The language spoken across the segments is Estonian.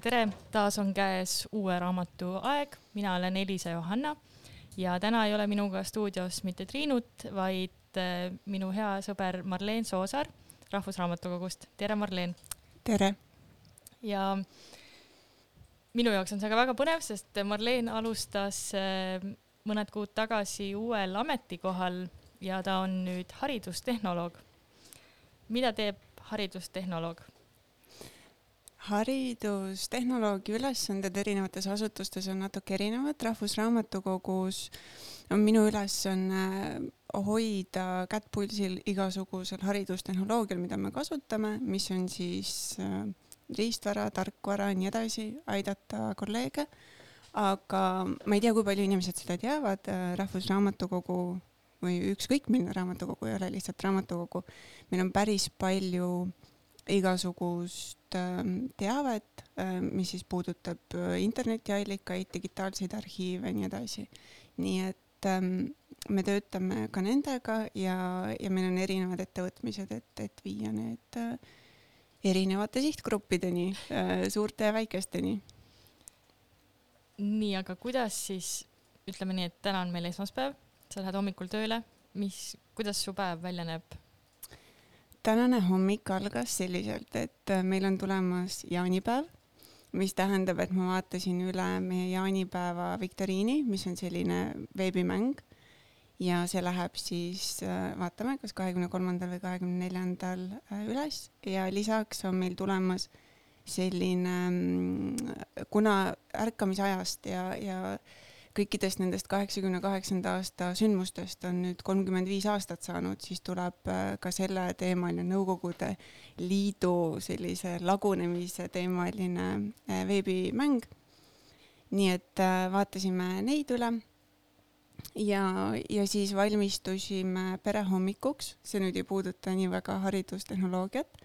tere, tere, taas on käes uue raamatu aeg, mina olen Elisa Johanna ja täna ei ole minuga stuudios mitte Triinut, vaid äh, minu hea sõber Marleen Soosaar Rahvusraamatukogust. tere, Marleen. tere. ja minu jaoks on see ka väga põnev, sest Marleen alustas äh, mõned kuud tagasi uuel ametikohal ja ta on nüüd haridustehnoloog. mida teeb haridustehnoloog? Haridustehnoloogi ülesanded erinevates asutustes on natuke erinevad, Rahvusraamatukogus on minu ülesanne hoida kätt pulsil igasugusel haridustehnoloogial, mida me kasutame, mis on siis äh, riistvara, tarkvara nii edasi, aidata kolleege. aga ma ei tea, kui palju inimesed seda teavad, äh, Rahvusraamatukogu või ükskõik milline raamatukogu ei ole lihtsalt raamatukogu, meil on päris palju igasugust ähm, teavet, ähm, mis siis puudutab äh, internetiallikaid, digitaalseid arhiive ja nii edasi. nii et ähm, me töötame ka nendega ja, ja meil on erinevad ettevõtmised, et, et viia need äh, erinevate sihtgruppideni, äh, suurte ja väikesteni. nii, aga kuidas siis, ütleme nii, et täna on meil esmaspäev, sa lähed hommikul tööle, mis, kuidas su päev välja näeb? Tänane hommik algas selliselt, et äh, meil on tulemas jaanipäev, mis tähendab, et ma vaatasin üle meie jaanipäeva viktoriini, mis on selline veebimäng. Ja see läheb siis, äh, vaatame, kas kahekümne kolmandal või kahekümne neljandal äh, üles. Ja lisaks on meil tulemas selline, mm, kuna ärkamisajast ja, ja kõikidest nendest kaheksakümne kaheksanda aasta sündmustest on nüüd kolmkümmend viis aastat saanud, siis tuleb äh, ka selle teemaline Nõukogude Liidu sellise lagunemise teemaline äh, veebimäng. nii et äh, vaatasime neid üle ja, ja siis valmistusime perehommikuks, see nüüd ei puuduta nii väga haridustehnoloogiat,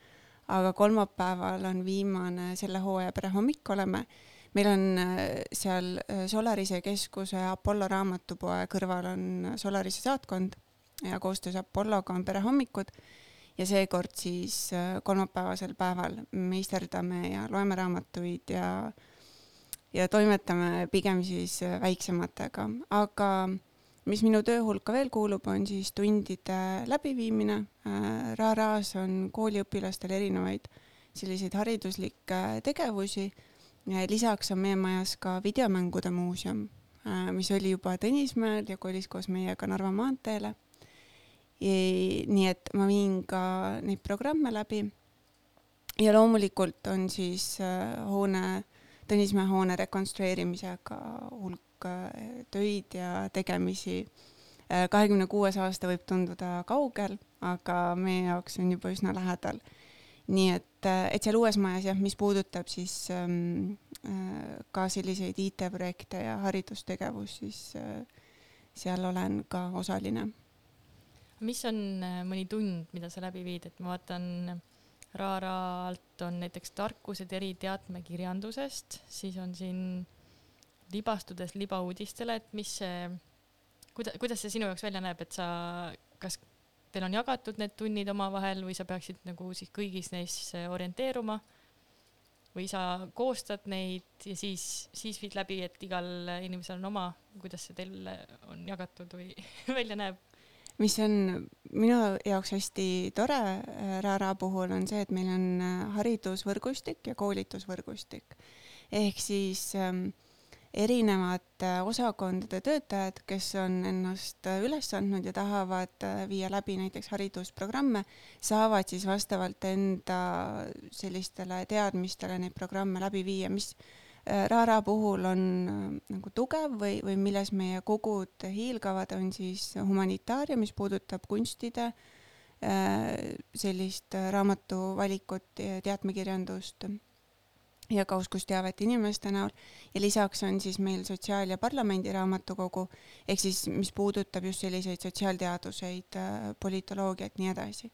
aga kolmapäeval on viimane selle hooaja perehommik, oleme meil on äh, seal äh, Solarise keskuse Apollo raamatupoe kõrval on Solarise saatkond ja koostöös Apolloga on perehommikud. Ja seekord siis äh, kolmapäevasel päeval meisterdame ja loeme raamatuid ja ja toimetame pigem siis väiksematega, aga mis minu töö hulka veel kuulub, on siis tundide läbiviimine. Ra-Ras on kooliõpilastel erinevaid selliseid hariduslikke tegevusi lisaks on meie majas ka videomängude muuseum, äh, mis oli juba Tõnismäel ja kolis koos meiega Narva maanteele. nii et ma viin ka neid programme läbi. ja loomulikult on siis äh, hoone, Tõnismäe hoone rekonstrueerimisega hulk äh, töid ja tegemisi. kahekümne kuues aasta võib tunduda kaugel, aga meie jaoks on juba üsna lähedal nii et, et seal uues majas jah, mis puudutab siis ähm, äh, ka selliseid IT-projekte ja haridustegevust, siis äh, seal olen ka osaline. mis on äh, mõni tund, mida sa läbi viid, et ma vaatan Raaralt on näiteks tarkused eri teatmekirjandusest, siis on siin libastudes libauudistele, et mis see, kuida-, kuidas see sinu jaoks välja näeb, et sa kas teil on jagatud need tunnid omavahel või sa peaksid nagu siis kõigis neis orienteeruma või sa koostad neid ja siis, siis viid läbi, et igal inimesel on oma, kuidas see teil on jagatud või välja näeb? mis on minu jaoks hästi tore Raara puhul on see, et meil on haridusvõrgustik ja koolitusvõrgustik ehk siis ähm, erinevate osakondade töötajad, kes on ennast üles andnud ja tahavad äh, viia läbi näiteks haridusprogramme, saavad siis vastavalt enda sellistele teadmistele neid programme läbi viia, mis äh, Raara puhul on äh, nagu tugev või, või milles meie kogud hiilgavad, on siis humanitaaria, mis puudutab kunstide sellist raamatuvalikut, teatmekirjandust ja ka oskusteavet inimeste näol ja lisaks on siis meil Sotsiaal- ja Parlamendiraamatukogu ehk siis, mis puudutab just selliseid sotsiaalteaduseid, äh, politoloogiat, nii edasi.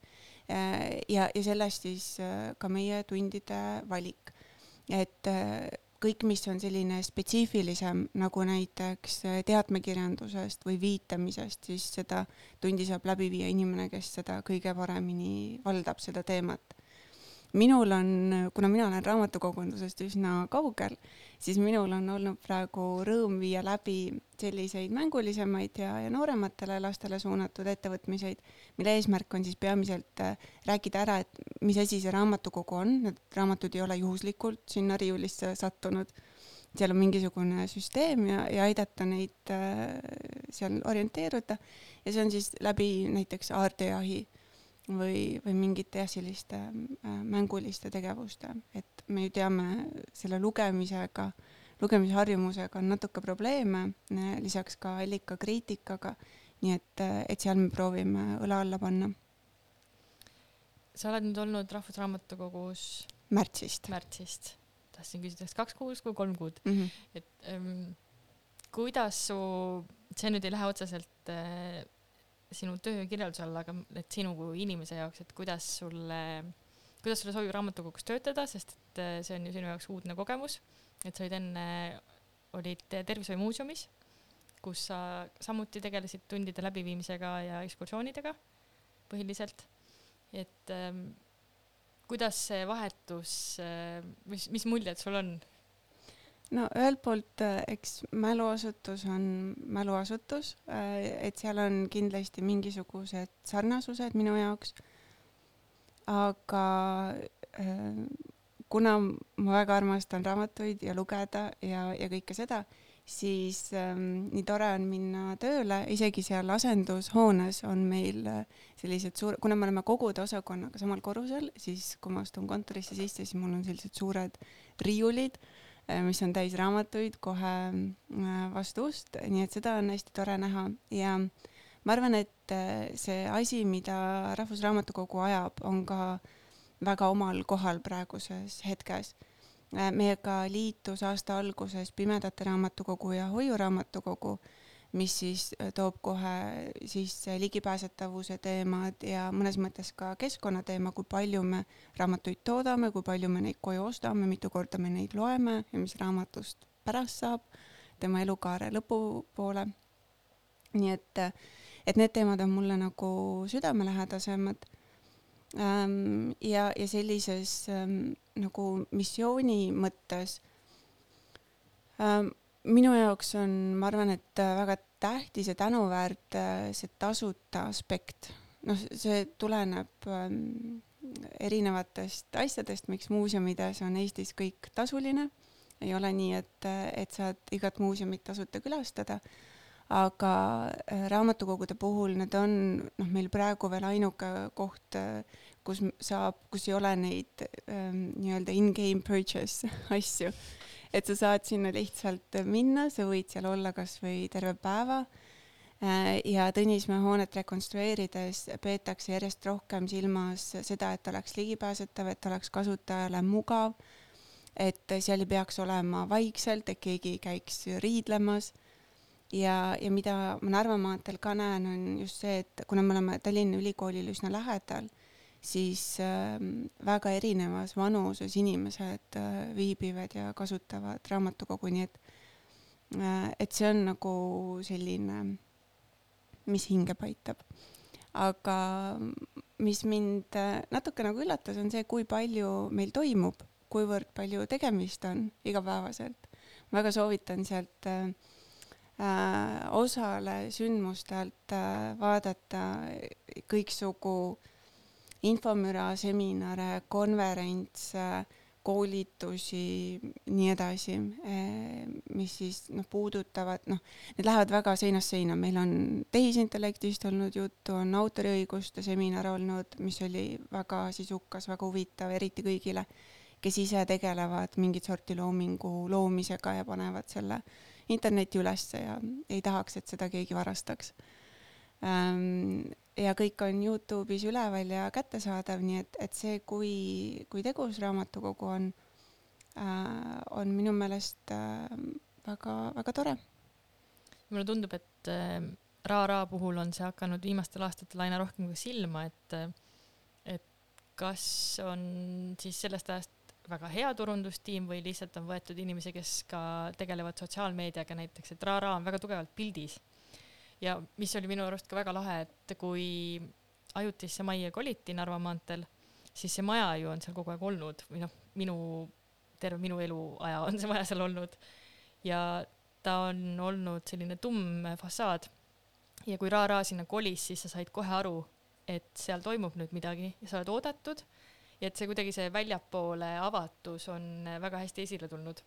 Äh, ja, ja sellest siis äh, ka meie tundide valik. et kõik, mis on selline spetsiifilisem, nagu näiteks teatmekirjandusest või viitamisest, siis seda tundi saab läbi viia inimene, kes seda kõige paremini valdab, seda teemat minul on, kuna mina olen raamatukogundusest üsna kaugel, siis minul on olnud praegu rõõm viia läbi selliseid mängulisemaid ja, ja noorematele lastele suunatud ettevõtmiseid, mille eesmärk on siis peamiselt äh, rääkida ära, et mis asi see raamatukogu on, need raamatud ei ole juhuslikult sinna riiulisse sattunud, seal on mingisugune süsteem ja, ja aidata neid äh, seal orienteeruda. Ja see on siis läbi näiteks aardejahi või, või mingite jah, selliste äh, mänguliste tegevuste, et me ju teame selle lugemisega, lugemisharjumusega on natuke probleeme, lisaks ka allikakriitikaga, nii et, äh, et seal me proovime õla alla panna. sa oled nüüd olnud Rahvusraamatukogus märtsist. märtsist, tahtsin küsida, kas kaks kuud või kolm kuud mm, -hmm. et ähm, kuidas su, see nüüd ei lähe otseselt äh, sinu töökirjelduse alla, aga et sinu kui inimese jaoks, et kuidas sulle, kuidas sulle sobib raamatukogus töötada, sest et äh, see on ju sinu jaoks uudne kogemus, et sa olid enne, olid Tervishoiumuuseumis, kus sa samuti tegelesid tundide läbiviimisega ja ekskursioonidega põhiliselt, et ähm, kuidas see vahetus, äh, mis, mis muljed sul on no ühelt poolt äh, eks mäluasutus on mäluasutus, äh, et seal on kindlasti mingisugused sarnasused minu jaoks. aga äh, kuna ma väga armastan raamatuid ja lugeda ja, ja kõike seda, siis ähm, nii tore on minna tööle, isegi seal asendushoones on meil sellised suur, kuna me oleme kogude osakonnaga samal korrusel, siis kui ma astun kontorisse sisse, siis mul on sellised suured riiulid äh, mis on täis raamatuid kohe äh, vastu ust, nii et seda on hästi tore näha. Ja ma arvan, et äh, see asi, mida Rahvusraamatukogu ajab, on ka väga omal kohal praeguses hetkes. meiega liitus aasta alguses Pimedate Raamatukogu ja Hoiuraamatukogu mis siis äh, toob kohe sisse ligipääsetavuse teemad ja mõnes mõttes ka keskkonnateema, kui palju me raamatuid toodame, kui palju me neid koju ostame, mitu korda me neid loeme ja mis raamatust pärast saab tema elukaare lõpupoole. nii et, et need teemad on mulle nagu südamelähedasemad ähm,. ja, ja sellises ähm, nagu missiooni mõttes ähm, minu jaoks on, ma arvan, et äh, väga tähtis ja tänuväärt äh, see tasuta aspekt. noh, see tuleneb ähm, erinevatest asjadest, miks muuseumides on Eestis kõik tasuline. ei ole nii, et, äh, et saad igat muuseumit tasuta külastada. aga raamatukogude puhul need on noh, meil praegu veel ainuke koht, kus saab, kus ei ole neid ähm, nii-öelda in-game purchase asju et sa saad sinna lihtsalt minna, sa võid seal olla kasvõi terve päeva. Äh, ja Tõnismäe hoonet rekonstrueerides peetakse järjest rohkem silmas seda, et oleks ligipääsetav, et oleks kasutajale mugav, et seal ei peaks olema vaikselt, et keegi ei käiks riidlemas ja, ja mida ma Narva maanteel ka näen, on just see, et kuna me oleme Tallinna Ülikoolile üsna lähedal, siis äh, väga erinevas vanuses inimesed äh, viibivad ja kasutavad raamatukogu, nii et äh,, et see on nagu selline, mis hinge paitab. aga mis mind äh, natuke nagu üllatas, on see, kui palju meil toimub, kuivõrd palju tegemist on igapäevaselt. väga soovitan sealt äh, osale sündmustelt äh, vaadata kõiksugu äh, infomüra, seminare, konverentse, koolitusi, nii edasi, eh, mis siis noh, puudutavad noh, need lähevad väga seinast seina, meil on tehisintellektist olnud juttu, on autoriõiguste seminar olnud, mis oli väga sisukas, väga huvitav, eriti kõigile, kes ise tegelevad mingit sorti loomingu loomisega ja panevad selle interneti ülesse ja ei tahaks, et seda keegi varastaks. Ähm, ja kõik on Youtube'is üleval ja kättesaadav, nii et, et see, kui, kui tegus raamatukogu on äh,, on minu meelest äh, tore. mulle tundub, et äh, Ra-Ra puhul on see hakanud viimastel aastatel aina rohkem ka silma, et, äh, et kas on siis sellest ajast väga hea turundustiim või lihtsalt on võetud inimesi, kes ka tegelevad sotsiaalmeediaga näiteks, et Ra-Ra on väga tugevalt pildis ja mis oli minu arust ka väga lahe, et kui ajutisse majja koliti Narva maanteel, siis see maja ju on seal kogu aeg olnud või noh, minu, terve minu eluaja on see maja seal olnud. ja ta on olnud selline tumm fassaad. ja kui Ra-Ra sinna kolis, siis sa said kohe aru, et seal toimub nüüd midagi ja sa oled oodatud ja et see kuidagi see väljapoole avatus on väga hästi esile tulnud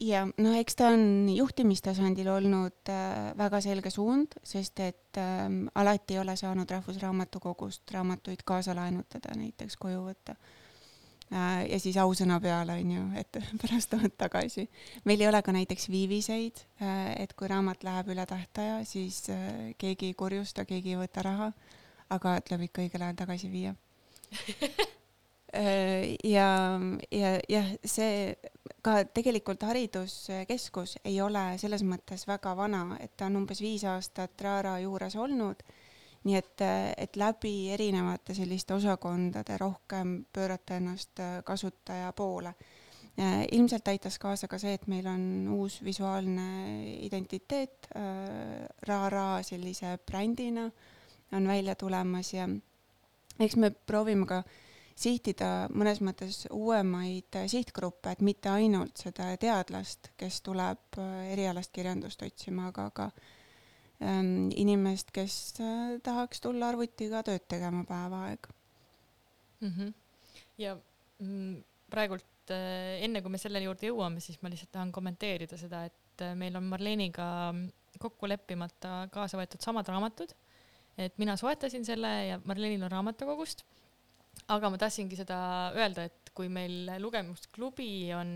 ja noh, eks ta on juhtimistasandil olnud äh, väga selge suund, sest et äh, alati ei ole saanud Rahvusraamatukogust raamatuid kaasa laenutada, näiteks koju võtta äh,. ja siis ausõna peale on ju, et pärast tood tagasi. meil ei ole ka näiteks viiviseid äh,, et kui raamat läheb üle tähtaja, siis äh, keegi ei kurjusta, keegi ei võta raha, aga tuleb ikka õigel ajal tagasi viia ja, ja jah, see ka tegelikult hariduskeskus ei ole selles mõttes väga vana, et ta on umbes viis aastat Raara juures olnud. nii et, et läbi erinevate selliste osakondade rohkem pöörata ennast kasutaja poole. Äh, ilmselt aitas kaasa ka see, et meil on uus visuaalne identiteet äh, Raara sellise brändina on välja tulemas ja eks me proovime ka äh, sihtida mõnes mõttes uuemaid sihtgruppe, et mitte ainult seda teadlast, kes tuleb äh, erialast kirjandust otsima, aga ka ähm, inimest, kes äh, tahaks tulla arvutiga tööd tegema päev aega mm. -hmm. ja praegult äh, enne kui me selle juurde jõuame, siis ma lihtsalt tahan kommenteerida seda, et meil on Marleniga kokku leppimata kaasa võetud samad raamatud. et mina soetasin selle ja Marlenil on raamatukogust aga ma tahtsingi seda öelda, et kui meil lugemisklubi on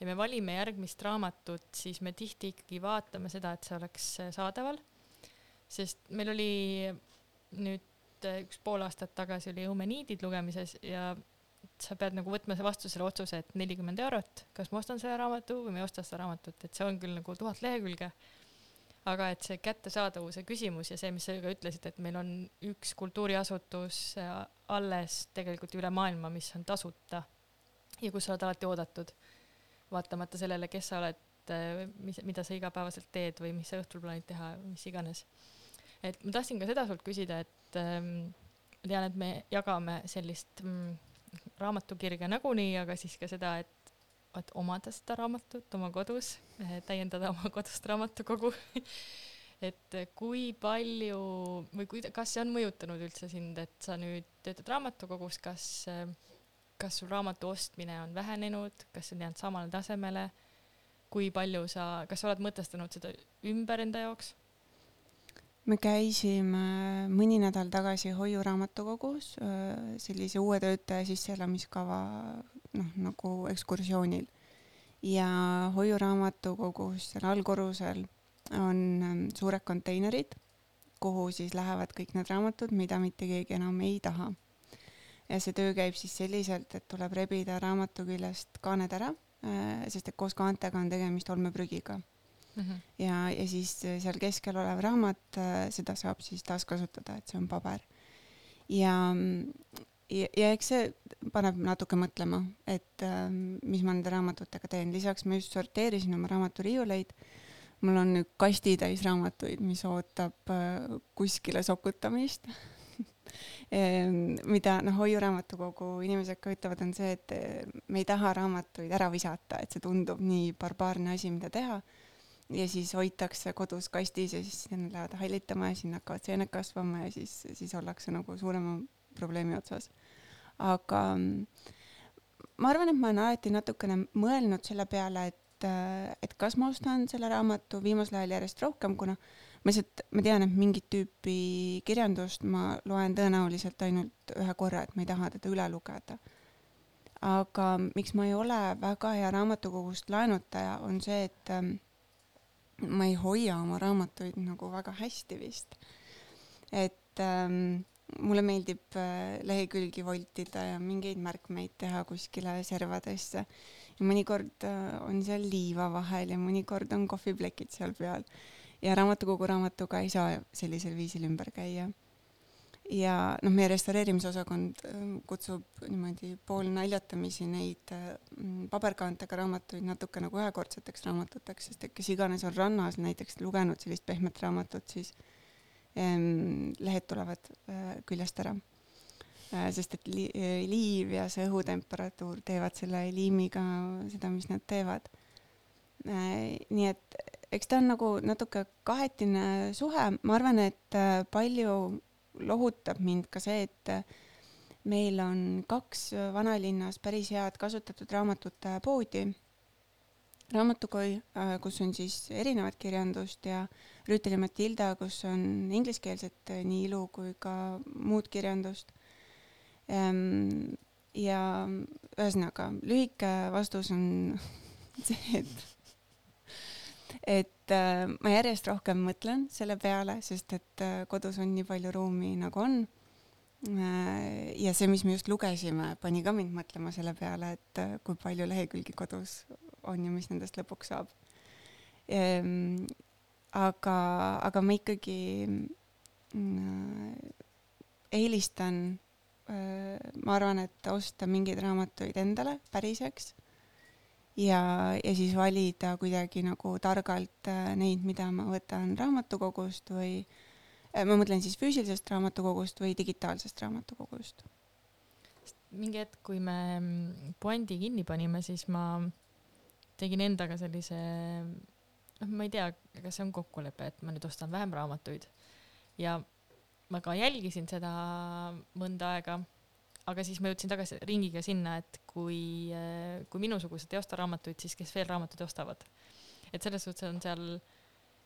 ja me valime järgmist raamatut, siis me tihti ikkagi vaatame seda, et see oleks saadaval. sest meil oli nüüd üks pool aastat tagasi oli Eumeniidid lugemises ja sa pead nagu võtma vastu selle otsuse, et nelikümmend eurot, kas ma ostan selle raamatu või ma ei osta seda raamatut, et see on küll nagu tuhat lehekülge aga et see kättesaadavuse küsimus ja see, mis sa ka ütlesid, et meil on üks kultuuriasutus äh, alles tegelikult üle maailma, mis on tasuta ja kus sa oled alati oodatud, vaatamata sellele, kes sa oled, äh, mis, mida sa igapäevaselt teed või mis sa õhtul plaanid teha, mis iganes. et ma tahtsin ka seda sult küsida, et ähm, ma tean, et me jagame sellist mm, raamatukirge nagunii, aga siis ka seda, et et omada seda raamatut oma kodus, eh, täiendada oma kodust raamatukogu et kui palju või kui, kas see on mõjutanud üldse sind, et sa nüüd töötad raamatukogus, kas, kas sul raamatu ostmine on vähenenud, kas see on jäänud samale tasemele? kui palju sa, kas sa oled mõtestanud seda ümber enda jaoks? me käisime mõni nädal tagasi Hoiu raamatukogus sellise uue töötaja sisseelamiskava noh, nagu ekskursioonil. ja Hoiu raamatukogus seal allkorrusel on ähm, suured konteinerid, kuhu siis lähevad kõik need raamatud, mida mitte keegi enam ei taha. ja see töö käib siis selliselt, et tuleb rebida raamatu küljest kaaned ära, äh, sest et koos kaantega on tegemist olmeprügiga mm. -hmm. ja, ja siis seal keskel olev raamat, äh, seda saab siis taaskasutada, et see on paber. ja ja, ja eks see paneb natuke mõtlema, et äh, mis ma nende raamatutega teen, lisaks ma just sorteerisin oma raamaturiiuleid. Mul on nüüd kastitäis raamatuid, mis ootab äh, kuskile sokutamist mida noh, hoiuraamatukogu inimesed ka ütlevad, on see, et äh, me ei taha raamatuid ära visata, et see tundub nii barbaarne asi, mida teha. ja siis hoitakse kodus kastis ja siis need lähevad hallitama ja sinna hakkavad seened kasvama ja siis, siis ollakse nagu suurema probleemi otsas. aga mm, ma arvan, et ma olen alati natukene mõelnud selle peale, et, et kas ma ostan selle raamatu viimasel ajal järjest rohkem, kuna ma lihtsalt, ma tean, et mingit tüüpi kirjandust ma loen tõenäoliselt ainult ühe korra, et ma ei taha teda üle lugeda. aga miks ma ei ole väga hea raamatukogust laenutaja, on see, et ähm, ma ei hoia oma raamatuid nagu väga hästi vist. et ähm, mulle meeldib äh, lehekülgi voltida ja mingeid märkmeid teha kuskile servadesse. Ja mõnikord äh, on seal liiva vahel ja mõnikord on kohviplekid seal peal. ja raamatukogu raamatuga ei saa sellisel viisil ümber käia. ja noh, meie restaureerimisosakond äh, kutsub niimoodi poolnaljatamisi neid paberkaantega raamatuid natuke nagu ühekordseteks raamatuteks, sest et kes iganes on rannas näiteks lugenud sellist pehmet raamatut, siis lehed tulevad äh, küljest ära. Äh, sest et li liiv ja see õhutemperatuur teevad selle liimiga seda, mis nad teevad. Äh, nii et eks ta on nagu natuke kahetine suhe, ma arvan, et äh, palju lohutab mind ka see, et meil on kaks vanalinnas päris head kasutatud raamatute poodi. raamatukoi, kus on siis erinevat kirjandust ja Rüütel ja Matilda, kus on ingliskeelset nii ilu kui ka muud kirjandust ja ühesõnaga lühike vastus on see, et, et äh, ma järjest rohkem mõtlen selle peale, sest et äh, kodus on nii palju ruumi, nagu on. Äh, ja see, mis me just lugesime, pani ka mind mõtlema selle peale, et kui palju lehekülgi kodus on ja mis nendest lõpuks saab. Ehm, aga, aga ma ikkagi eelistan Äh, ma arvan, et osta mingeid raamatuid endale päriseks ja, ja siis valida kuidagi nagu targalt äh, neid, mida ma võtan raamatukogust või äh, ma mõtlen siis füüsilisest raamatukogust või digitaalsest raamatukogust. mingi hetk, kui me mm, puändi kinni panime, siis ma tegin endaga sellise, noh, ma ei tea, kas see on kokkulepe, et ma nüüd ostan vähem raamatuid ja ma ka jälgisin seda mõnda aega, aga siis ma jõudsin tagasi ringiga sinna, et kui, kui minusugused ei osta raamatuid, siis kes veel raamatuid ostavad. et selles suhtes on seal,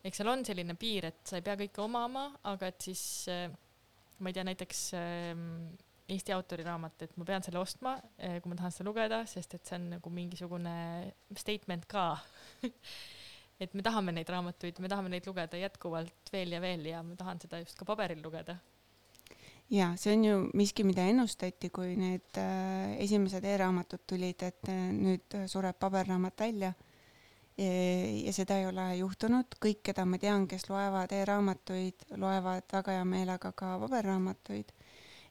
eks seal on selline piir, et sa ei pea kõike omama, aga et siis ma ei tea, näiteks Eesti autori raamat, et ma pean selle ostma, kui ma tahan seda lugeda, sest et see on nagu mingisugune statement ka et me tahame neid raamatuid, me tahame neid lugeda jätkuvalt veel ja veel ja ma tahan seda just ka paberil lugeda. ja see on ju miski, mida ennustati, kui need äh, esimesed e-raamatud tulid, et äh, nüüd sureb paberraamat välja. ja seda ei ole juhtunud, kõik, keda ma tean, kes loevad e-raamatuid, loevad väga hea meelega ka paberraamatuid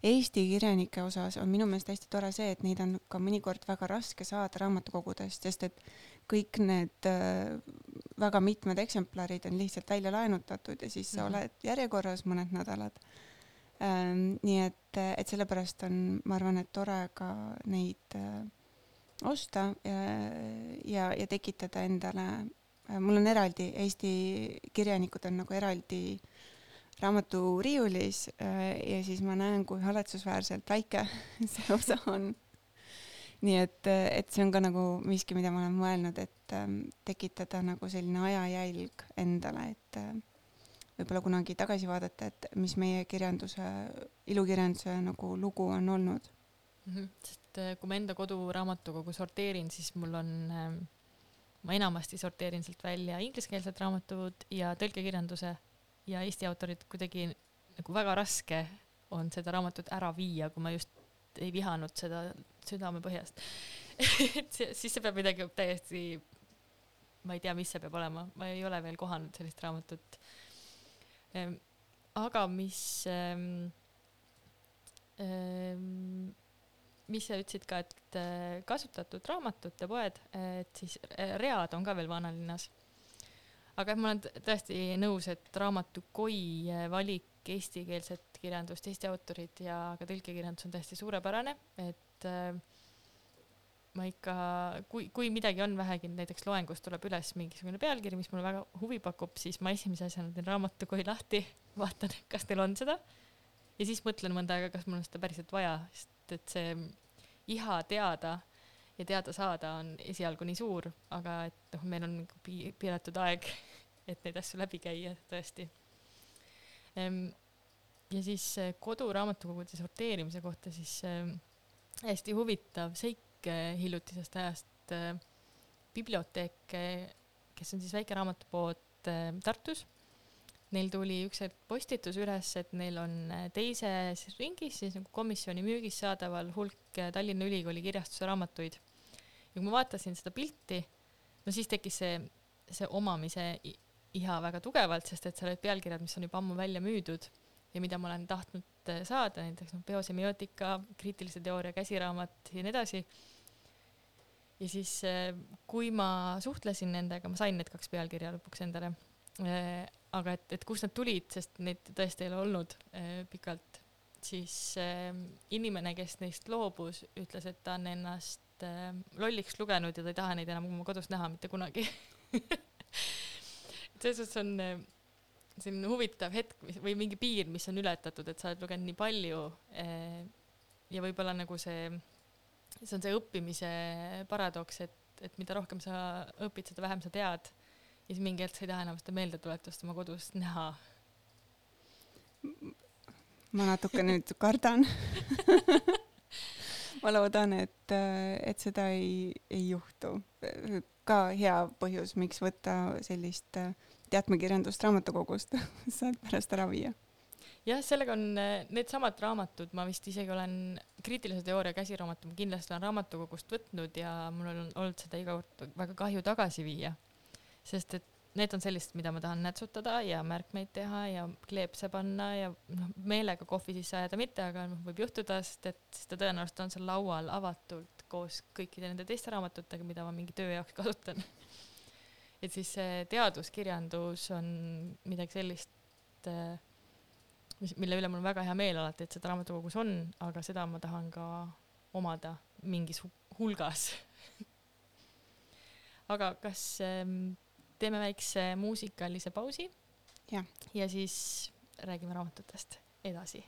Eesti kirjanike osas on minu meelest hästi tore see, et neid on ka mõnikord väga raske saada raamatukogudest, sest et kõik need äh, väga mitmed eksemplarid on lihtsalt välja laenutatud ja siis sa mm -hmm. oled järjekorras mõned nädalad ähm,. nii et, et sellepärast on, ma arvan, et tore ka neid äh, osta ja, ja, ja tekitada endale äh,, mul on eraldi, Eesti kirjanikud on nagu eraldi raamaturiiulis äh, ja siis ma näen, kui haletsusväärselt väike see osa on. Nii et, et see on ka nagu miski, mida ma olen mõelnud, et ähm, tekitada nagu selline ajajälg endale, et äh, võib-olla kunagi tagasi vaadata, et mis meie kirjanduse, ilukirjanduse nagu lugu on olnud mm. -hmm. sest äh, kui ma enda koduraamatukogu sorteerin, siis mul on äh, ma enamasti sorteerin sealt välja ingliskeelsed raamatud ja tõlkekirjanduse ja Eesti autorid kuidagi nagu väga raske on seda raamatut ära viia, kui ma just ei vihanud seda südamepõhjast. Et siis see peab midagi täiesti, ma ei tea, mis see peab olema, ma ei ole veel kohanud sellist raamatut. Ehm,. aga mis ehm, ehm, mis sa ütlesid ka, et eh, kasutatud raamatute poed, et siis eh, read on ka veel vanalinnas. Aga ma olen tõesti nõus, et raamatukoi valik eestikeelset kirjandust, Eesti autorid ja ka tõlkekirjandus on täiesti suurepärane, et äh, ma ikka, kui, kui midagi on vähegi, näiteks loengus tuleb üles mingisugune pealkiri, mis mulle väga huvi pakub, siis ma esimese asjana teen raamatukoi lahti, vaatan, kas teil on seda ja siis mõtlen mõnda aega, kas mul on seda päriselt vaja, sest et see iha teada ja teada saada on esialgu nii suur, aga et noh, meil on piiratud aeg et neid asju läbi käia tõesti. Ja siis koduraamatukogude sorteerimise kohta siis ehm, hästi huvitav seik eh, hiljutisest ajast. Eh, biblioteek, kes on siis väike raamatupood eh, Tartus, neil tuli üks hetk postitus üles, et neil on teises ringis siis nagu komisjoni müügis saadaval hulk Tallinna Ülikooli kirjastuse raamatuid. ja kui ma vaatasin seda pilti, no siis tekkis see, see omamise iha väga tugevalt, sest et seal olid pealkirjad, mis on juba ammu välja müüdud ja mida ma olen tahtnud eh, saada, näiteks noh, biosemiotika, kriitilise teooria käsiraamat ja nii edasi. ja siis, eh, kui ma suhtlesin nendega, ma sain need kaks pealkirja lõpuks endale. Eh, aga et, et kust nad tulid, sest neid tõesti ei ole olnud pikalt. siis inimene, kes neist loobus, ütles, et ta on ennast lolliks lugenud ja ta ei taha neid enam oma kodus näha mitte kunagi selles suhtes on äh, selline huvitav hetk mis, või mingi piir, mis on ületatud, et sa oled lugenud nii palju äh, ja võib-olla nagu see, see on see õppimise paradoks, et, et mida rohkem sa õpid, seda vähem sa tead. Ja siis mingi hetk sa ei taha enam seda meeldetuletust oma kodus näha. Ma natuke nüüd kardan. Ma loodan, et, et seda ei, ei juhtu. ka hea põhjus, miks võtta sellist teatmekirjandust raamatukogust sealt pärast ära viia. jah, sellega on needsamad raamatud, ma vist isegi olen kriitilise teooria käsiraamatu, ma kindlasti olen raamatukogust võtnud ja mul on olnud seda iga kord väga kahju tagasi viia. sest et need on sellised, mida ma tahan nätsutada ja märkmeid teha ja kleepse panna ja noh, meelega kohvi sisse ajada mitte, aga noh, võib juhtuda, sest et ta tõenäoliselt on seal laual avatult koos kõikide nende teiste raamatutega, mida ma mingi töö jaoks kasutan. et siis see teaduskirjandus on midagi sellist, mis, mille üle mul on väga hea meel alati, et seda raamatukogus on, aga seda ma tahan ka omada mingis hulgas. Aga kas ähm, teeme väikse muusikalise pausi. ja siis räägime raamatutest edasi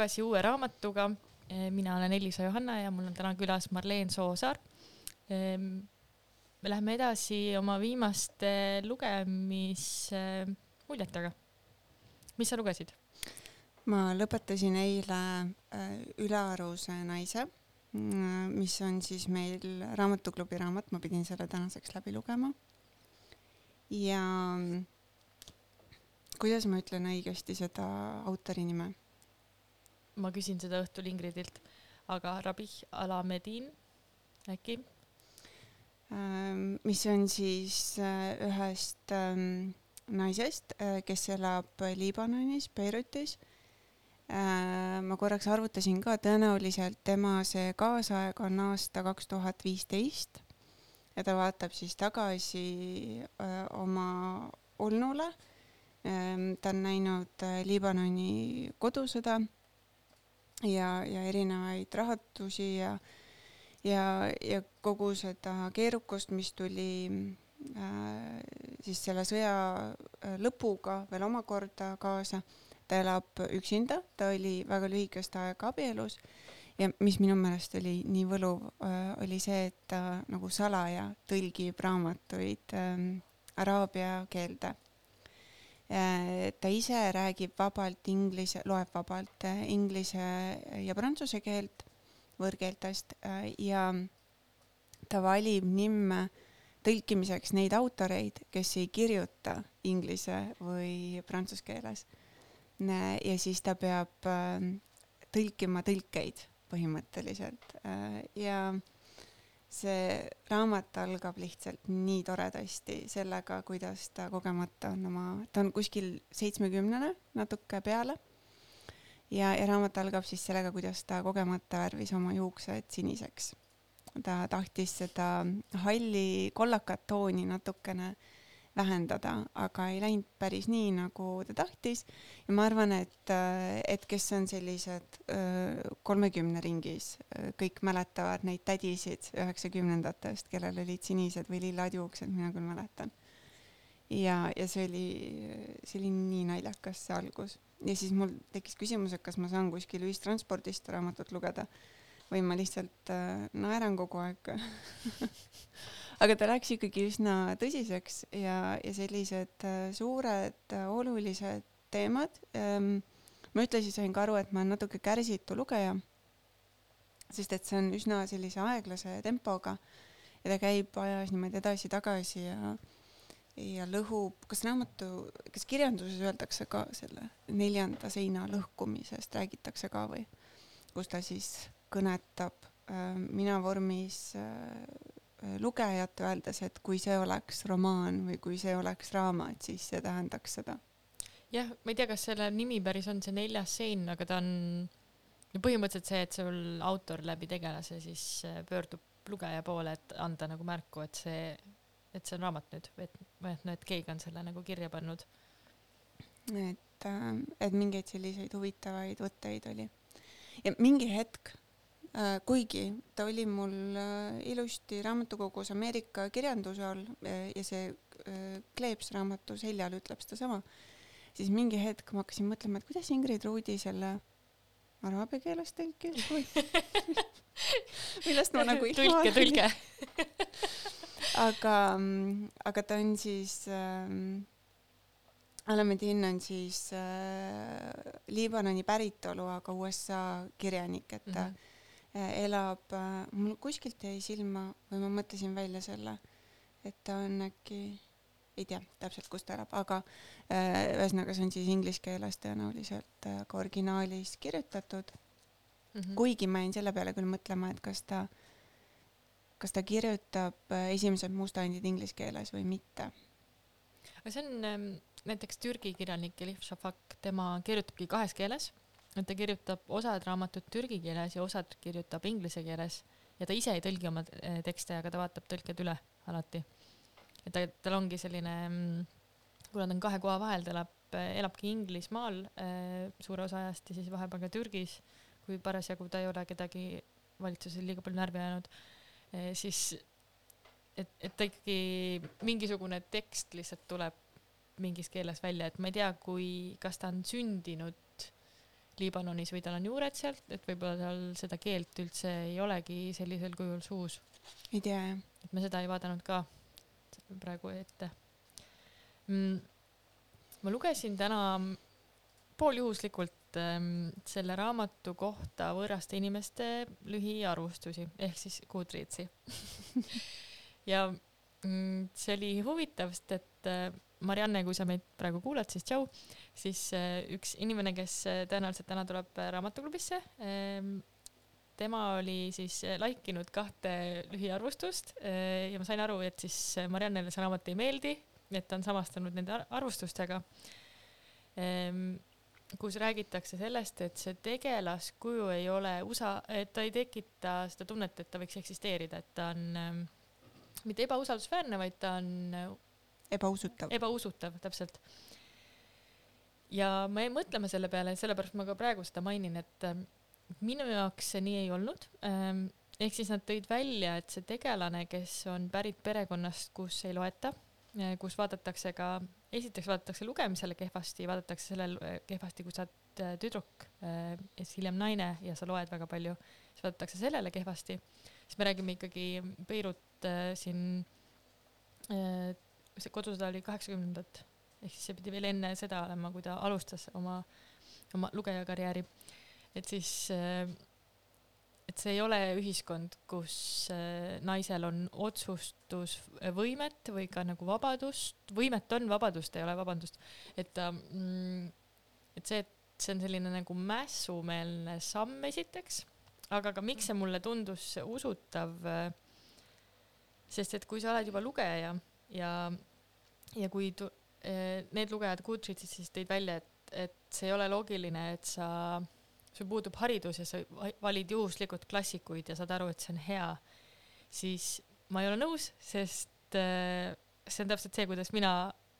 tagasi uue raamatuga. mina olen Elisa Johanna ja mul on täna külas Marleen Soosaar. me läheme edasi oma viimaste lugemismuljetega. mis sa lugesid? ma lõpetasin eile äh, Ülearuse naise, mm, mis on siis meil raamatuklubi raamat, ma pidin selle tänaseks läbi lugema. ja kuidas ma ütlen õigesti seda autori nime? Ma küsin seda õhtul Ingridilt, aga Rabih Alamedin äkki? Ähm, mis on siis äh, ühest ähm, naisest, kes elab Liibanonis, Beirutis Äh, ma korraks arvutasin ka, tõenäoliselt tema see kaasaeg on aasta kaks tuhat viisteist ja ta vaatab siis tagasi äh, oma olnule. Ähm, ta on näinud äh, Liibanoni kodusõda ja, ja erinevaid rahutusi ja, ja, ja kogu seda keerukust, mis tuli äh, siis selle sõja lõpuga veel omakorda kaasa ta elab üksinda, ta oli väga lühikest aega abielus ja mis minu meelest oli nii võluv, äh, oli see, et ta nagu salaja tõlgib raamatuid ähm, araabia keelde. Äh, ta ise räägib vabalt inglise, loeb vabalt äh, inglise ja prantsuse keelt, võõrkeeltest ja ta valib nimme tõlkimiseks neid autoreid, kes ei kirjuta inglise või prantsuse keeles. Ja siis ta peab tõlkima tõlkeid põhimõtteliselt äh, ja see raamat algab lihtsalt nii toredasti sellega, kuidas ta kogemata on oma, ta on kuskil seitsmekümnene, natuke peale. ja, ja raamat algab siis sellega, kuidas ta kogemata värvis oma juuksed siniseks. ta tahtis seda halli kollakat tooni natukene äh, vähendada, aga ei läinud päris nii, nagu ta tahtis. ja ma arvan, et, et kes on sellised kolmekümne ringis, kõik mäletavad neid tädisid üheksakümnendatest, kellel olid sinised või lillad juuksed, mina küll mäletan. ja, ja see oli, see oli nii naljakas, see algus. ja siis mul tekkis küsimus, et kas ma saan kuskil ühistranspordist raamatut lugeda või ma lihtsalt naeran kogu aeg aga ta läks ikkagi üsna tõsiseks ja, ja sellised äh, suured äh, olulised teemad ähm,. ma ühtlasi sain ka aru, et ma olen natuke kärsitu lugeja, sest et see on üsna sellise aeglase tempoga ja ta käib ajas niimoodi edasi-tagasi ja ja lõhub, kas raamatu, kas kirjanduses öeldakse ka selle neljanda seina lõhkumisest räägitakse ka või, kus ta siis kõnetab äh, mina vormis lugejat, öeldes, et kui see oleks romaan või kui see oleks raamat, siis see tähendaks seda. jah, ma ei tea, kas selle nimi päris on see neljas sein, aga ta on no põhimõtteliselt see, et sul autor läbi tegelase siis äh, pöördub lugeja poole, et anda nagu märku, et see, et see on raamat nüüd või et, või et noh, et keegi on selle nagu kirja pannud. et, äh, et mingeid selliseid huvitavaid võtteid oli. ja mingi hetk kuigi ta oli mul äh, ilusti raamatukogus Ameerika kirjanduse all äh, ja see kleeps raamatu seljal ütleb sedasama, siis mingi hetk ma hakkasin mõtlema, et kuidas Ingrid Ruudi selle araabia keeles tõlkis või millest ma nagu ilma tõlke, tõlke aga, aga ta on siis ähm, Alamedin on siis äh, Liibanoni päritolu, aga USA kirjanik, et ta mm -hmm Äh, elab, äh, mul kuskilt jäi silma või ma mõtlesin välja selle, et ta on äkki, ei tea täpselt, kus ta elab, aga äh, ühesõnaga, see on siis inglise keeles tõenäoliselt ka originaalis kirjutatud mm. -hmm. kuigi ma jäin selle peale küll mõtlema, et kas ta, kas ta kirjutab esimesed mustandid inglise keeles või mitte. aga see on ähm, näiteks Türgi kirjanik Elif Shafak, tema kirjutabki kahes keeles ta kirjutab osad raamatud türgi keeles ja osad kirjutab inglise keeles ja ta ise ei tõlgi oma eh, tekste, aga ta vaatab tõlked üle alati. et ta, tal ongi selline, mm, kuna ta on kahe koha vahel, ta elab, eh, elabki Inglismaal äh, suure osa ajast ja siis vahepeal ka Türgis, kui parasjagu ta ei ole kedagi valitsusel liiga palju närvi ajanud siis et, et ta ikkagi mingisugune tekst lihtsalt tuleb mingis keeles välja, et ma ei tea, kui, kas ta on sündinud Liibanonis või tal on juured sealt, et võib-olla tal seda keelt üldse ei olegi sellisel kujul suus, ei tea jah. et me seda ei vaadanud ka praegu ette mm,. ma lugesin täna pooljuhuslikult ähm, selle raamatu kohta võõraste inimeste lühiarvustusi ehk siis Goodreadsi ja mm, see oli huvitav, sest et äh, Marianne, kui sa meid praegu kuulad, siis tšau, siis äh, üks inimene, kes äh, tõenäoliselt täna tuleb äh, raamatuklubisse ähm,, tema oli siis like inud kahte lühiarvustust ja ma sain aru, et siis Mariannele see raamat ei meeldi, et ta on samastanud nende ar- arvustustega. Ähm, kus räägitakse sellest, et see tegelaskuju ei ole USA, et ta ei tekita seda tunnet, et ta võiks eksisteerida, et ta on ähm, mitte ebausaldusväärne, vaid ta on ebausutav. ebausutav, täpselt. ja ma jäin mõtlema selle peale, sellepärast ma ka praegu seda mainin, et ähm, minu jaoks see nii ei olnud ähm,. ehk siis nad tõid välja, et see tegelane, kes on pärit perekonnast, kus ei loeta, kus vaadatakse ka, esiteks vaadatakse lugemisele kehvasti, vaadatakse sellele kehvasti, kui sa oled äh, tüdruk äh, siis hiljem naine ja sa loed väga palju, siis vaadatakse sellele kehvasti. siis me räägime ikkagi Beirut äh, siin äh, see kodusõda oli kaheksakümnendat ehk siis see pidi veel enne seda olema, kui ta alustas oma, oma lugejakarjääri. et siis, et see ei ole ühiskond, kus äh, naisel on otsustusvõimet või ka nagu vabadust, võimet on, vabadust ei ole, vabandust, et ta mm,, et see, et see on selline nagu mässumeelne samm esiteks, aga ka miks see mulle tundus usutav, sest et kui sa oled juba lugeja ja, ja kui tu, eh, need lugejad Goodreadsis siis tõid välja, et, et see ei ole loogiline, et sa, sul puudub haridus ja sa va- valid juhuslikult klassikuid ja saad aru, et see on hea, siis ma ei ole nõus, sest eh, see on täpselt see, kuidas mina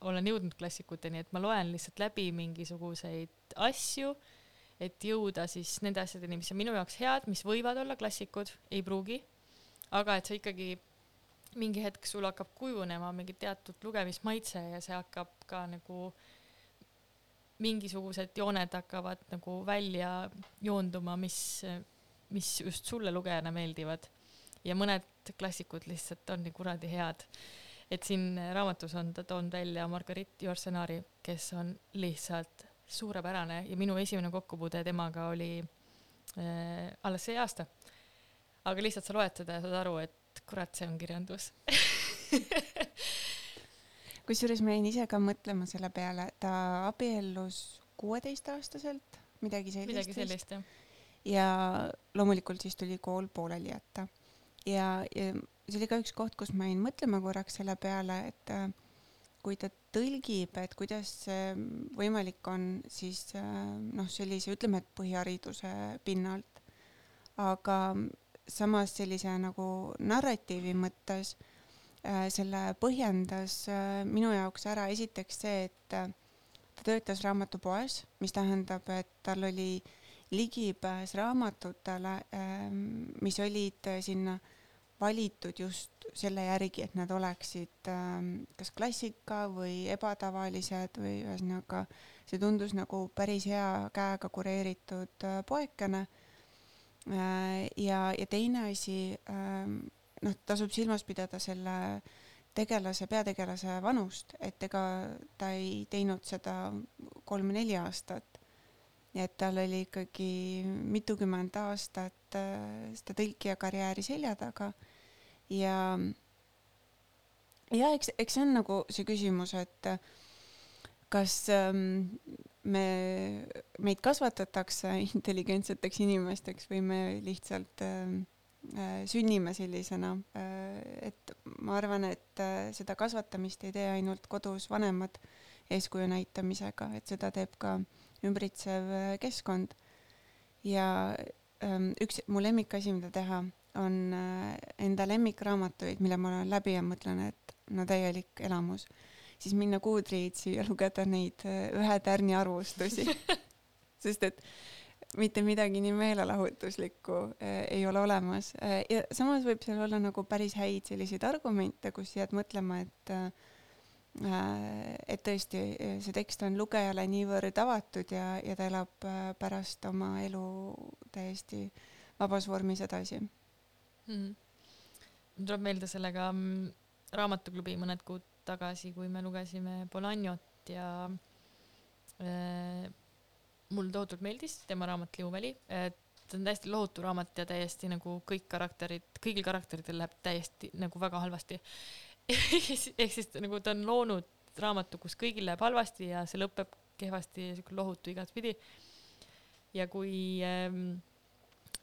olen jõudnud klassikuteni, et ma loen lihtsalt läbi mingisuguseid asju, et jõuda siis nende asjadeni, mis on minu jaoks head, mis võivad olla klassikud, ei pruugi, aga et sa ikkagi mingi hetk sul hakkab kujunema mingi teatud lugemismaitse ja see hakkab ka nagu mingisugused jooned hakkavad nagu välja joonduma, mis, mis just sulle lugejana meeldivad. ja mõned klassikud lihtsalt on nii kuradi head. et siin raamatus on ta toonud välja Marguerite Yourcenaari, kes on lihtsalt suurepärane ja minu esimene kokkupuude temaga oli äh, alles see aasta. aga lihtsalt sa loed seda ja saad aru, et kurat, see on kirjandus. kusjuures ma jäin ise ka mõtlema selle peale, ta abiellus kuueteistaastaselt, midagi sellist. midagi sellist jah. ja loomulikult siis tuli kool pooleli jätta. ja, ja see oli ka üks koht, kus ma jäin mõtlema korraks selle peale, et äh, kui ta tõlgib, et kuidas see võimalik on, siis äh, noh, sellise ütleme, et põhihariduse pinnalt, aga samas sellise nagu narratiivi mõttes äh, selle põhjendas äh, minu jaoks ära esiteks see, et äh, ta töötas raamatupoes, mis tähendab, et tal oli ligipääs raamatutele, mis olid sinna valitud just selle järgi, et nad oleksid ähm, kas klassika või ebatavalised või ühesõnaga see tundus nagu päris hea käega kureeritud poekene. ja, ja teine asi, noh, tasub silmas pidada selle tegelase, peategelase vanust, et ega ta ei teinud seda kolm-neli aastat. nii et tal oli ikkagi mitukümmend aastat äh, seda tõlkija karjääri selja taga ja ja eks, eks see on nagu see küsimus, et äh, kas ähm, me, meid kasvatatakse intelligentseteks inimesteks või me lihtsalt ähm, äh, sünnime sellisena äh,, et ma arvan, et äh, seda kasvatamist ei tee ainult kodus vanemad eeskuju näitamisega, et seda teeb ka ümbritsev äh, keskkond. ja ähm, üks mu lemmikasi, mida teha, on äh, enda lemmikraamatuid, mille ma olen läbi ja mõtlen, et no täielik elamus, siis minna Goodreadsi ja lugeda neid äh, ühe tärni arvustusi. sest et mitte midagi nii meelelahutuslikku äh, ei ole olemas äh, ja samas võib seal olla nagu päris häid selliseid argumente, kus jääd mõtlema, et et tõesti see tekst on lugejale niivõrd avatud ja, ja ta elab pärast oma elu täiesti vabas vormis edasi. mm.. mul tuleb meelde sellega mm, raamatuklubi mõned kuud tagasi, kui me lugesime Bolagnot ja äh, mulle tohutult meeldis tema raamat Liuväli, et ta on täiesti lohutu raamat ja täiesti nagu kõik karakterid, kõigil karakteritel läheb täiesti nagu väga halvasti. ehk siis nagu ta on loonud raamatu, kus kõigil läheb halvasti ja see lõpeb kehvasti ja siuke lohutu igatpidi. ja kui ähm,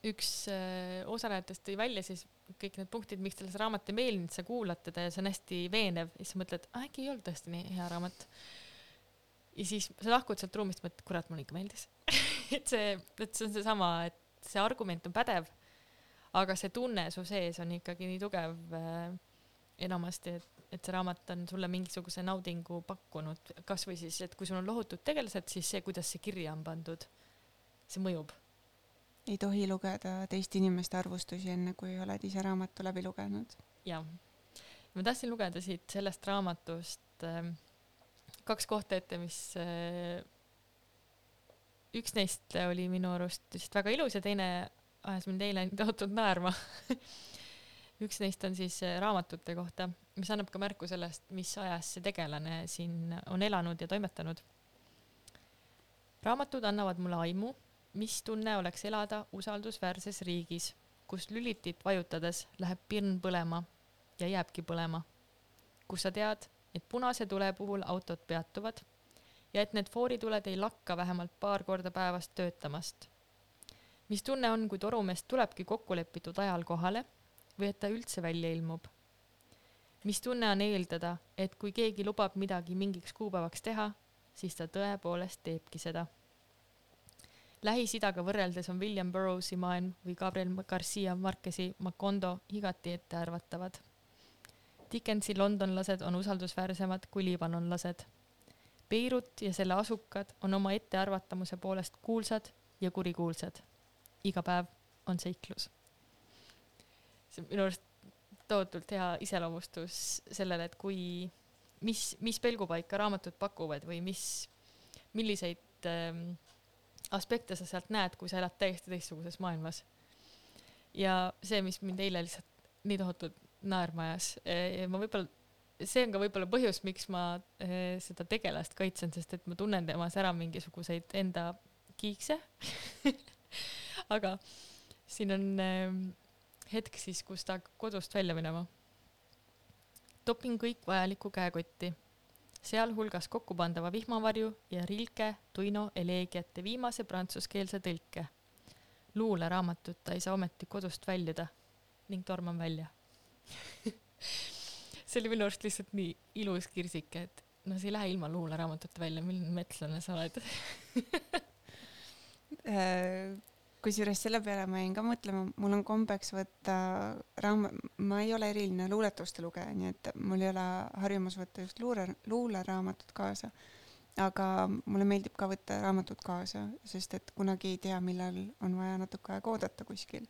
üks äh, osalejatest tõi välja siis kõik need punktid, miks talle see raamat ei meeldinud, sa kuulad teda ja see on hästi veenev ja siis mõtled, äkki ei olnud tõesti nii hea raamat. ja siis sa lahkud sealt ruumist, mõtled, kurat, mulle ikka meeldis. et see, et see on seesama, et see argument on pädev, aga see tunne su sees on ikkagi nii tugev äh, enamasti, et, et see raamat on sulle mingisuguse naudingu pakkunud, kasvõi siis, et kui sul on lohutud tegelased, siis see, kuidas see kirja on pandud, see mõjub ei tohi lugeda teiste inimeste arvustusi, enne kui oled ise raamatu läbi lugenud. jah, ma tahtsin lugeda siit sellest raamatust äh, kaks kohta ette, mis äh, üks neist oli minu arust lihtsalt väga ilus ja teine ajas mind eile tohutult naerma. üks neist on siis äh, raamatute kohta, mis annab ka märku sellest, mis ajas see tegelane siin on elanud ja toimetanud. raamatud annavad mulle aimu, mis tunne oleks elada usaldusväärses riigis, kus lülitit vajutades läheb pirn põlema ja jääbki põlema. kus sa tead, et punase tule puhul autod peatuvad ja et need foorituled ei lakka vähemalt paar korda päevas töötamast. mis tunne on, kui torumees tulebki kokkulepitud ajal kohale või et ta üldse välja ilmub? mis tunne on eeldada, et kui keegi lubab midagi mingiks kuupäevaks teha, siis ta tõepoolest teebki seda. Lähis-Idaga võrreldes on William Burroughsi maailm või Gabriel Garcia Marquesi Macondo igati ettearvatavad. Dickensi londonlased on usaldusväärsemad kui liibanonlased. Beirut ja selle asukad on oma ettearvatamuse poolest kuulsad ja kurikuulsad. iga päev on seiklus. see on minu arust tohutult hea iseloomustus sellele, et kui, mis, mis pelgupaika raamatud pakuvad või mis, milliseid ähm, aspekte sa sealt näed, kui sa elad täiesti teistsuguses maailmas. ja see, mis mind eile lihtsalt nii tohutult naerma ajas, ma võib-olla, see on ka võib-olla põhjus, miks ma eh, seda tegelast kaitsen, sest et ma tunnen temas ära mingisuguseid enda kiikse. aga siin on eh, hetk siis, kus ta kodust välja minema. topin kõik vajalikku käekotti sealhulgas kokkupandava vihmavarju ja Rilke Tuino eleegiate viimase prantsuskeelse tõlke. luuleraamatut ei saa ometi kodust väljuda ning torman välja. see oli minu arust lihtsalt nii ilus kirsike, et no sa ei lähe ilma luuleraamatut välja, milline metslane sa oled. Kusjuures selle peale ma jäin ka mõtlema, mul on kombeks võtta raam-, ma ei ole eriline luuletuste lugeja, nii et mul ei ole harjumus võtta just luule, luuleraamatut kaasa. aga mulle meeldib ka võtta raamatut kaasa, sest et kunagi ei tea, millal on vaja natuke aega oodata kuskil.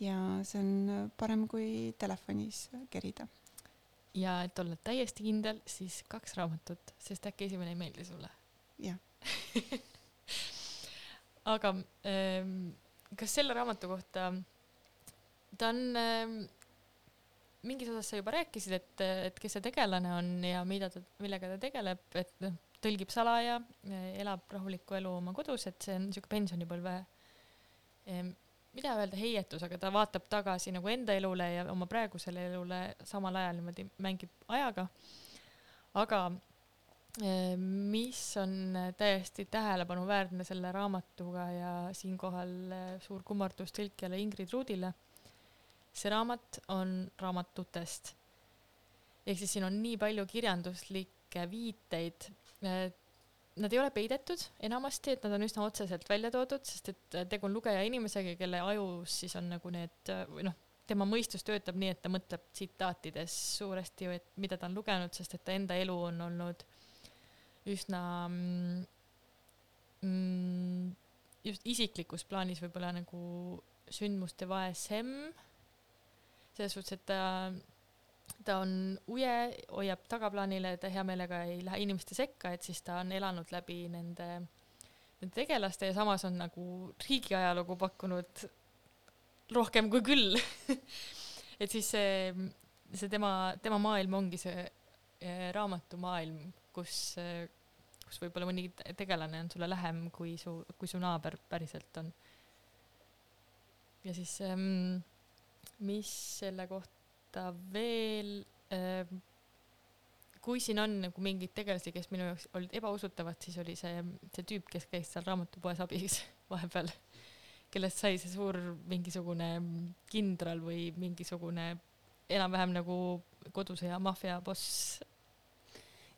ja see on parem kui telefonis kerida. ja et olla täiesti kindel, siis kaks raamatut, sest äkki esimene ei meeldi sulle. jah, aga ähm, kas selle raamatu kohta, ta on ähm,, mingis osas sa juba rääkisid, et, et kes see tegelane on ja mida ta, millega ta tegeleb, et noh, tõlgib salaja, elab rahulikku elu oma kodus, et see on siuke pensionipõlve ähm, mida öelda heietus, aga ta vaatab tagasi nagu enda elule ja oma praegusele elule samal ajal niimoodi mängib ajaga. aga mis on täiesti tähelepanuväärne selle raamatuga ja siinkohal eh, suur kummardus tõlkijale Ingrid Ruudile, see raamat on raamatutest. ehk siis siin on nii palju kirjanduslikke viiteid, Nad ei ole peidetud enamasti, et nad on üsna otseselt välja toodud, sest et tegu on lugeja inimesega, kelle ajus siis on nagu need või noh, tema mõistus töötab nii, et ta mõtleb tsitaatides suuresti, et mida ta on lugenud, sest et ta enda elu on olnud üsna mm, just isiklikus plaanis võib-olla nagu sündmuste vaesem. selles suhtes, et ta ta on uje, hoiab tagaplaanile, ta hea meelega ei lähe inimeste sekka, et siis ta on elanud läbi nende, nende tegelaste ja samas on nagu riigi ajalugu pakkunud rohkem kui küll. et siis see, see tema, tema maailm ongi see eh, raamatumaailm, kus, kus võib-olla mõni te- tegelane on sulle lähem kui su, kui su naaber päriselt on. ja siis ähm, mis selle kohta veel ähm,, kui siin on nagu mingeid tegelasi, kes minu jaoks olid ebausutavad, siis oli see, see tüüp, kes käis seal raamatupoes abis vahepeal, kellest sai see suur mingisugune kindral või mingisugune enam-vähem nagu kodusõja maffia boss.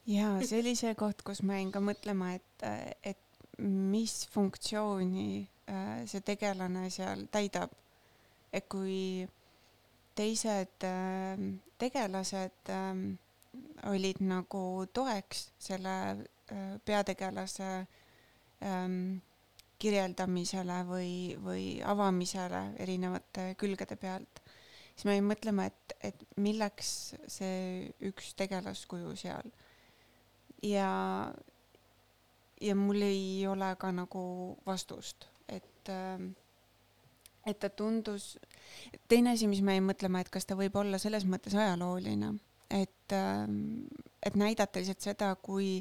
Ja see oli see koht, kus ma jäin ka mõtlema, et, et mis funktsiooni äh, see tegelane seal täidab. et kui teised äh, tegelased äh, olid nagu toeks selle peategelase ähm, kirjeldamisele või, või avamisele erinevate külgede pealt, siis ma jäin mõtlema, et, et milleks see üks tegelaskuju seal ja, ja mul ei ole ka nagu vastust, et, et ta tundus, teine asi, mis ma jäin mõtlema, et kas ta võib olla selles mõttes ajalooline, et, et näidata lihtsalt seda, kui,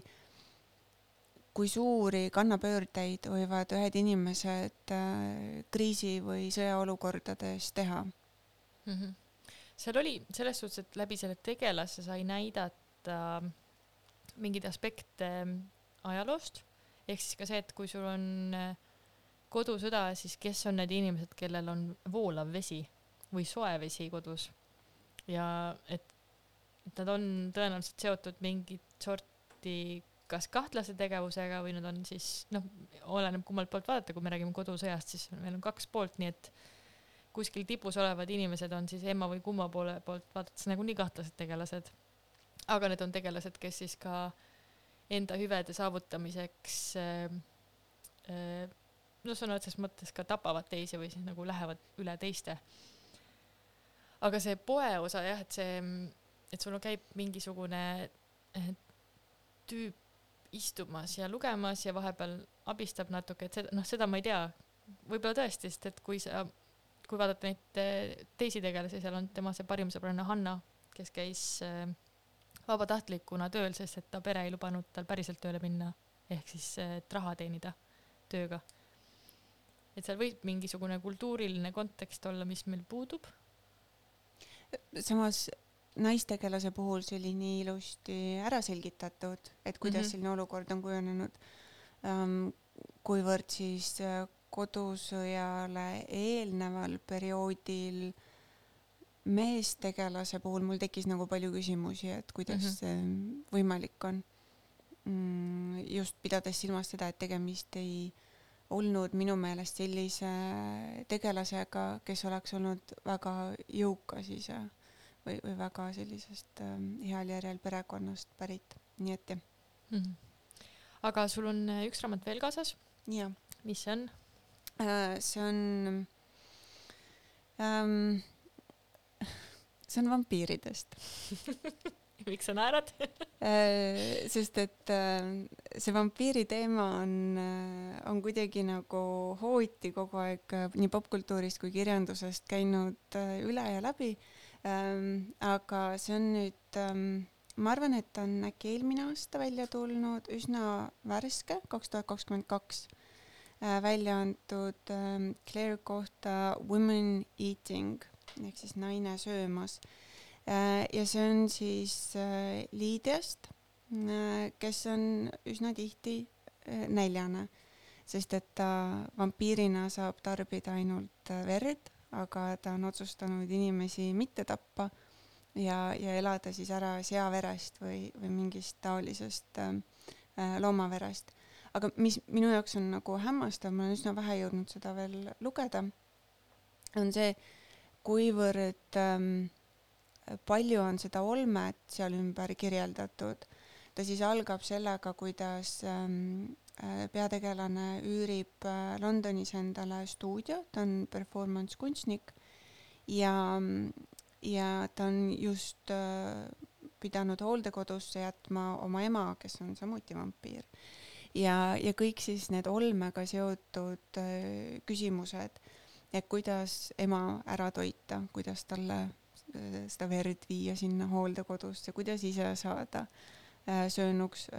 kui suuri kannapöördeid võivad ühed inimesed äh, kriisi või sõjaolukordades teha mm. -hmm. seal oli selles suhtes, et läbi selle tegelase sai näidata mingeid aspekte ajaloost, ehk siis ka see, et kui sul on äh, kodusõda, siis kes on need inimesed, kellel on voolav vesi või soe vesi kodus ja et et nad on tõenäoliselt seotud mingit sorti kas kahtlase tegevusega või nad on siis noh, oleneb kummalt poolt vaadata, kui me räägime kodusõjast, siis meil on kaks poolt, nii et kuskil tipus olevad inimesed on siis emma või kumma poole poolt vaadates nagunii kahtlased tegelased. Aga need on tegelased, kes siis ka enda hüvede saavutamiseks äh, äh, no sõna otseses mõttes ka tapavad teisi või siis nagu lähevad üle teiste. aga see poe osa jah, et see, et sul käib mingisugune eh, tüüp istumas ja lugemas ja vahepeal abistab natuke, et seda, noh, seda ma ei tea. võib-olla tõesti, sest et kui sa, kui vaadata neid eh, teisi tegelasi, seal on tema see parim sõbranna Hanna, kes käis eh, vabatahtlikuna tööl, sest et ta pere ei lubanud tal päriselt tööle minna, ehk siis, et raha teenida tööga. et seal võib mingisugune kultuuriline kontekst olla, mis meil puudub. samas naistegelase puhul see oli nii ilusti ära selgitatud, et kuidas mm. -hmm. selline olukord on kujunenud ähm,. kuivõrd siis äh, kodusõjale eelneval perioodil meestegelase puhul mul tekkis nagu palju küsimusi, et kuidas mm -hmm. see võimalik on mm,. just pidades silmas seda, et tegemist ei olnud minu meelest sellise tegelasega, kes oleks olnud väga jõukas ise või, või väga sellisest ähm, heal järjel perekonnast pärit, nii et jah. mm. -hmm. aga sul on äh, üks raamat veel kaasas, jah, mis see on? see on ähm,, see on vampiiridest miks sa naerad? Äh, sest et äh, see vampiiri teema on, on kuidagi nagu hooti kogu aeg äh, nii popkultuurist kui kirjandusest käinud äh, üle ja läbi. aga see on nüüd, ma arvan, et on äkki eelmine aasta välja tulnud, üsna värske, kaks tuhat kakskümmend kaks välja antud ähm, Claire kohta Women Eating ehk siis naine söömas Äh, ja see on siis äh, Liidiast, kes on üsna tihti äh, näljane, sest et ta vampiirina saab tarbida ainult äh, verd, aga ta on otsustanud inimesi mitte tappa ja, ja elada siis ära seaverest või, või mingist taolisest äh, äh, loomaverest. aga mis minu jaoks on nagu hämmastav, ma olen üsna vähe jõudnud seda veel lugeda, on see, kuivõrd ähm, palju on seda olmet seal ümber kirjeldatud. ta siis algab sellega, kuidas ähm, äh, peategelane üürib äh, Londonis endale stuudio, ta on performance kunstnik ja, ja ta on just äh, pidanud hooldekodusse jätma oma ema, kes on samuti vampiir. ja, ja kõik siis need olmega seotud äh, küsimused, et kuidas ema ära toita, kuidas talle äh, seda verd viia sinna hooldekodusse, kuidas ise saada äh, söönuks.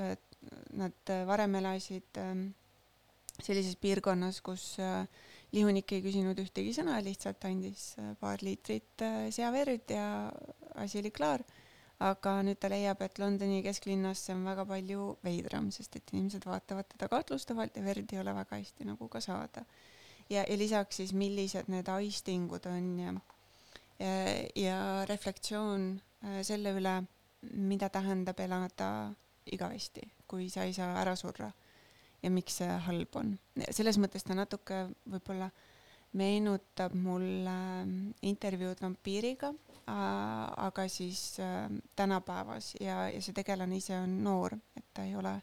Nad äh, varem elasid ähm, sellises piirkonnas, kus lihunik ei küsinud ühtegi sõna, lihtsalt andis paar liitrit seaverd ja asi oli klaar. aga nüüd ta leiab, et Londoni kesklinnas see on väga palju veidram, sest et inimesed vaatavad teda kahtlustavalt ja verd ei ole väga hästi nagu ka saada. ja, ja lisaks siis, millised need aistingud on ja, ja, ja reflektsioon äh, selle üle, mida tähendab elada igavesti, kui sa ei saa ära surra ja miks see halb on. selles mõttes ta natuke võib-olla meenutab mulle ähm, intervjuud vampiiriga, aga siis äh, tänapäevas ja, ja see tegelane ise on noor, et ta ei ole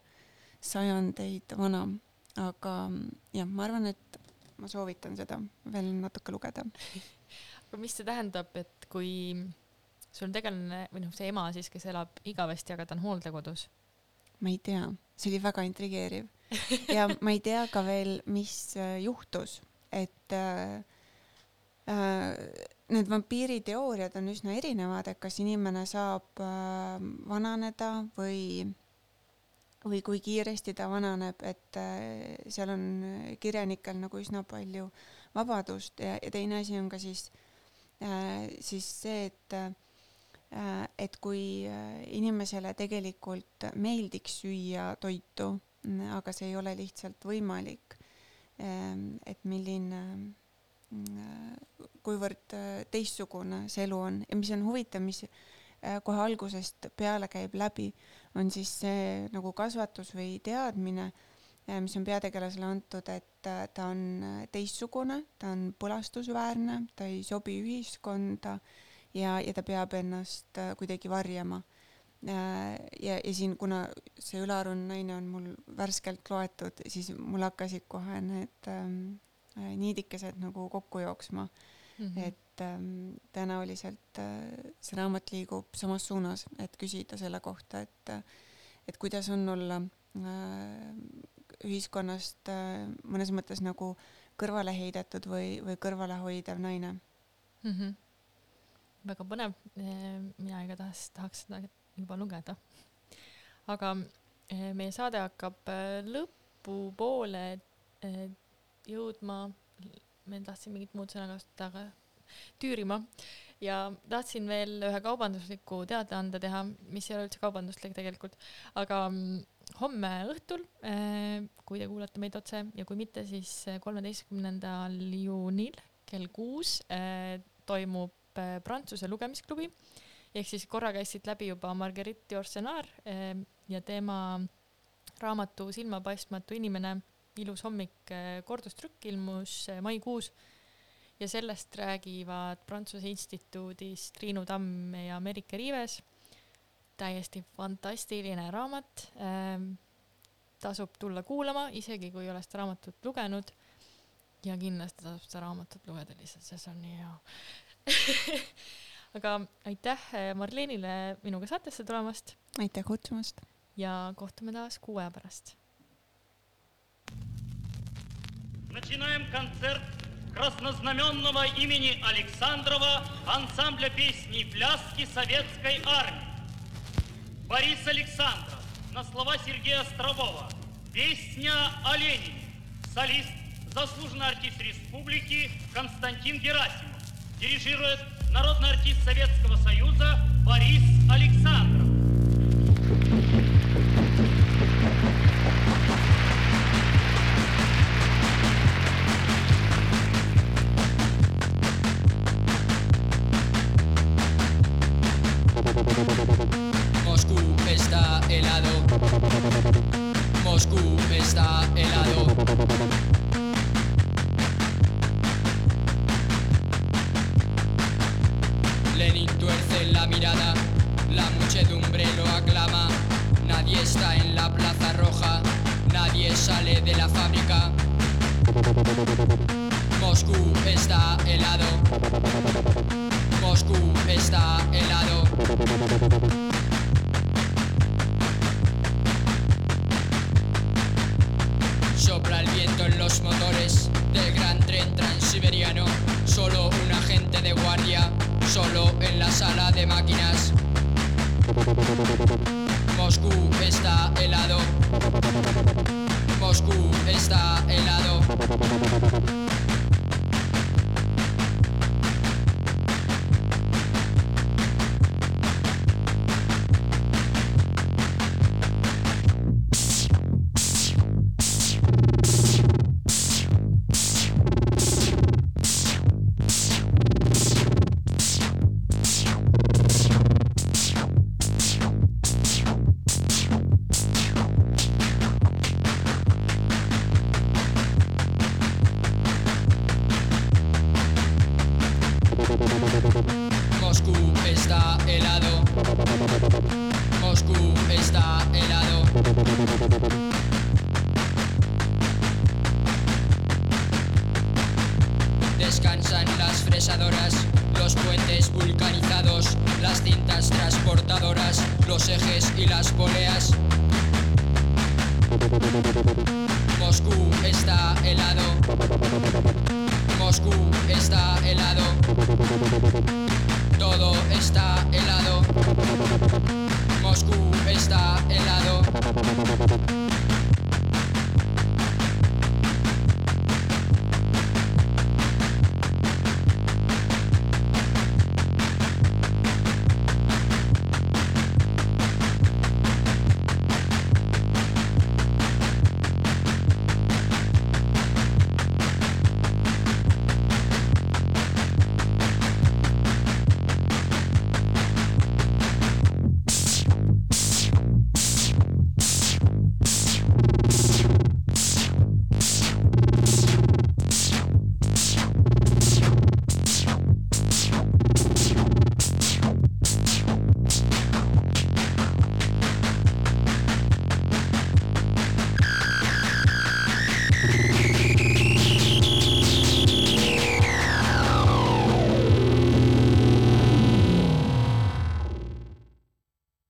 sajandeid vana. aga jah, ma arvan, et ma soovitan seda veel natuke lugeda. aga mis see tähendab, et kui sul on tegelane või noh, see ema siis, kes elab igavesti, aga ta on hooldekodus. ma ei tea, see oli väga intrigeeriv ja ma ei tea ka veel, mis äh, juhtus, et äh, äh, need vampiiriteooriad on üsna erinevad, et kas inimene saab äh, vananeda või, või kui kiiresti ta vananeb, et äh, seal on kirjanikel nagu üsna palju vabadust ja, ja teine asi on ka siis äh,, siis see, et äh, et kui inimesele tegelikult meeldiks süüa toitu, aga see ei ole lihtsalt võimalik, et milline, kuivõrd äh, teistsugune see elu on. Ja mis on huvitav, mis kohe algusest peale käib läbi, on siis see nagu kasvatus või teadmine, mis on peategelasele antud, et äh, ta on äh, teistsugune, ta on põlastusväärne, ta ei sobi ühiskonda ja, ja ta peab ennast äh, kuidagi varjama. ja, ja siin, kuna see ülearune naine on mul värskelt loetud, siis mul hakkasid kohe need ähm, äh, niidikesed nagu kokku jooksma, Mhm. et ähm, tõenäoliselt äh, see raamat liigub samas suunas, et küsida selle kohta, et, et kuidas on olla äh, ühiskonnast äh, mõnes mõttes nagu kõrvale heidetud või, või kõrvalehoidev naine. mm. -hmm. väga põnev, mina igatahes tahaks seda juba lugeda. aga meie saade hakkab lõpupoole jõudma, ma tahtsin mingit muud sõna kasutada, aga tüürima ja tahtsin veel ühe kaubandusliku teadaande teha, mis ei ole üldse kaubanduslik tegelikult, aga mm, homme õhtul, kui te kuulate meid otse ja kui mitte, siis kolmeteistkümnendal juunil kell kuus eh, toimub eh, Prantsuse lugemisklubi. Ehk siis korra käis siit läbi juba Marguerite Yourcenar eh, ja tema raamatu Silmapaistmatu inimene, ilus hommik eh, kordustrükk ilmus eh, maikuus ja sellest räägivad Prantsuse instituudis Triinu Tamm ja Merike Riives . täiesti fantastiline raamat ähm, . tasub tulla kuulama , isegi kui ei ole seda raamatut lugenud . ja kindlasti tasub seda raamatut lugeda lihtsalt , sest see on nii hea . aga aitäh eh, Marlenile minuga saatesse tulemast aitäh kutsumast . ja kohtume taas kuu aja pärast Начинаем концерт краснознаменного имени Александрова ансамбля песни пляски советской армии. Борис Александров на слова Сергея Острового. Песня о Ленине. Солист, заслуженный артист республики Константин Герасимов. Дирижирует народный артист Советского Союза Борис Александров.